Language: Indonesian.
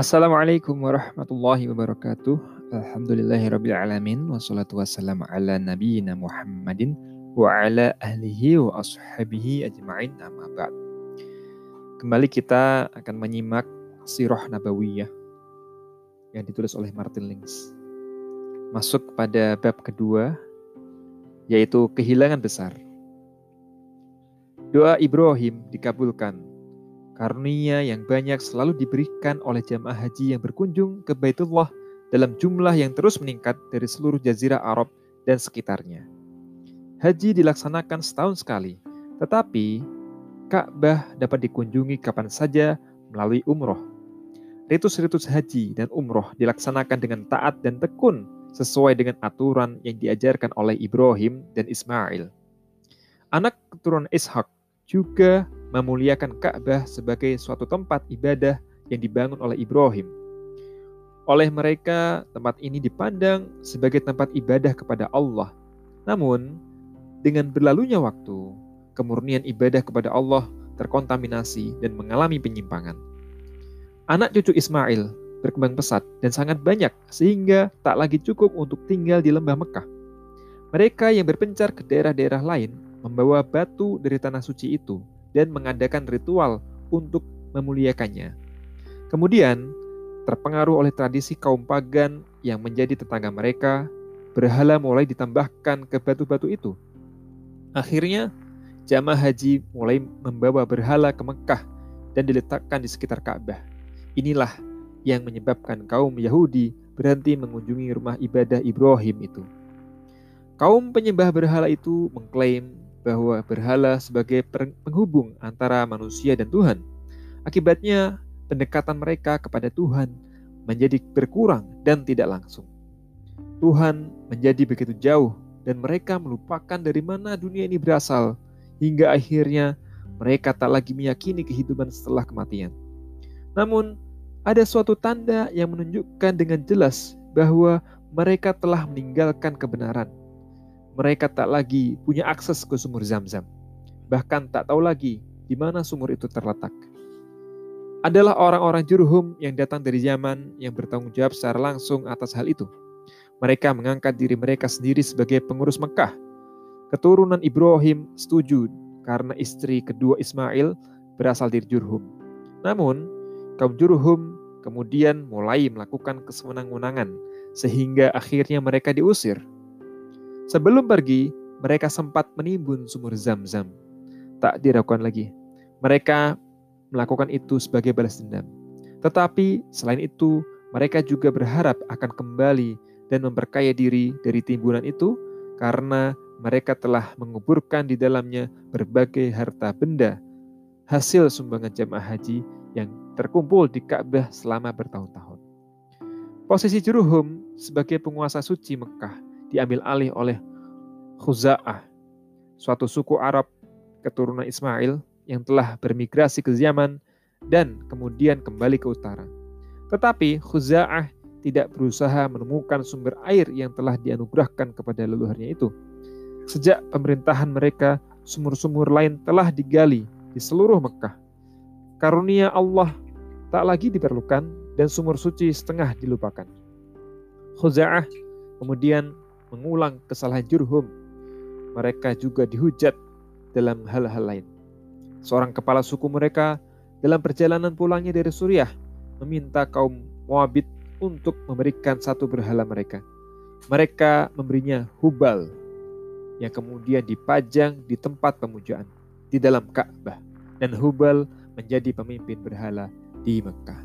Assalamualaikum warahmatullahi wabarakatuh. Alhamdulillahirrabbilalamin. Wassalatu wassalamu ala nabiyina Muhammadin wa ala ahlihi wa ashabihi ajma'in amma ba'd. Kembali kita akan menyimak sirah nabawiyah yang ditulis oleh Martin Links. Masuk pada bab kedua, yaitu kehilangan besar. Doa Ibrahim dikabulkan Karunia yang banyak selalu diberikan oleh jamaah haji yang berkunjung ke Baitullah dalam jumlah yang terus meningkat dari seluruh jazirah Arab dan sekitarnya. Haji dilaksanakan setahun sekali, tetapi Ka'bah dapat dikunjungi kapan saja melalui umroh. Ritus-ritus haji dan umroh dilaksanakan dengan taat dan tekun sesuai dengan aturan yang diajarkan oleh Ibrahim dan Ismail. Anak keturunan Ishak juga memuliakan Ka'bah sebagai suatu tempat ibadah yang dibangun oleh Ibrahim. Oleh mereka, tempat ini dipandang sebagai tempat ibadah kepada Allah. Namun, dengan berlalunya waktu, kemurnian ibadah kepada Allah terkontaminasi dan mengalami penyimpangan. Anak cucu Ismail berkembang pesat dan sangat banyak sehingga tak lagi cukup untuk tinggal di lembah Mekah. Mereka yang berpencar ke daerah-daerah lain membawa batu dari tanah suci itu dan mengadakan ritual untuk memuliakannya. Kemudian, terpengaruh oleh tradisi kaum pagan yang menjadi tetangga mereka, berhala mulai ditambahkan ke batu-batu itu. Akhirnya, jamaah haji mulai membawa berhala ke Mekah dan diletakkan di sekitar Ka'bah. Inilah yang menyebabkan kaum Yahudi berhenti mengunjungi rumah ibadah Ibrahim itu. Kaum penyembah berhala itu mengklaim bahwa berhala sebagai penghubung antara manusia dan Tuhan. Akibatnya, pendekatan mereka kepada Tuhan menjadi berkurang dan tidak langsung. Tuhan menjadi begitu jauh dan mereka melupakan dari mana dunia ini berasal hingga akhirnya mereka tak lagi meyakini kehidupan setelah kematian. Namun, ada suatu tanda yang menunjukkan dengan jelas bahwa mereka telah meninggalkan kebenaran mereka tak lagi punya akses ke sumur zam-zam. Bahkan tak tahu lagi di mana sumur itu terletak. Adalah orang-orang Jurhum yang datang dari zaman yang bertanggung jawab secara langsung atas hal itu. Mereka mengangkat diri mereka sendiri sebagai pengurus Mekah. Keturunan Ibrahim setuju karena istri kedua Ismail berasal dari Jurhum. Namun, kaum Jurhum kemudian mulai melakukan kesewenang-wenangan sehingga akhirnya mereka diusir Sebelum pergi, mereka sempat menimbun sumur zam-zam. Tak diragukan lagi. Mereka melakukan itu sebagai balas dendam. Tetapi selain itu, mereka juga berharap akan kembali dan memperkaya diri dari timbunan itu karena mereka telah menguburkan di dalamnya berbagai harta benda hasil sumbangan jemaah haji yang terkumpul di Ka'bah selama bertahun-tahun. Posisi Juruhum sebagai penguasa suci Mekah diambil alih oleh Khuza'ah, suatu suku Arab keturunan Ismail yang telah bermigrasi ke Yaman dan kemudian kembali ke utara. Tetapi Khuza'ah tidak berusaha menemukan sumber air yang telah dianugerahkan kepada leluhurnya itu. Sejak pemerintahan mereka, sumur-sumur lain telah digali di seluruh Mekah. Karunia Allah tak lagi diperlukan dan sumur suci setengah dilupakan. Khuza'ah kemudian mengulang kesalahan Jurhum, mereka juga dihujat dalam hal-hal lain. Seorang kepala suku mereka dalam perjalanan pulangnya dari Suriah meminta kaum Moabit untuk memberikan satu berhala mereka. Mereka memberinya Hubal yang kemudian dipajang di tempat pemujaan di dalam Ka'bah dan Hubal menjadi pemimpin berhala di Mekah.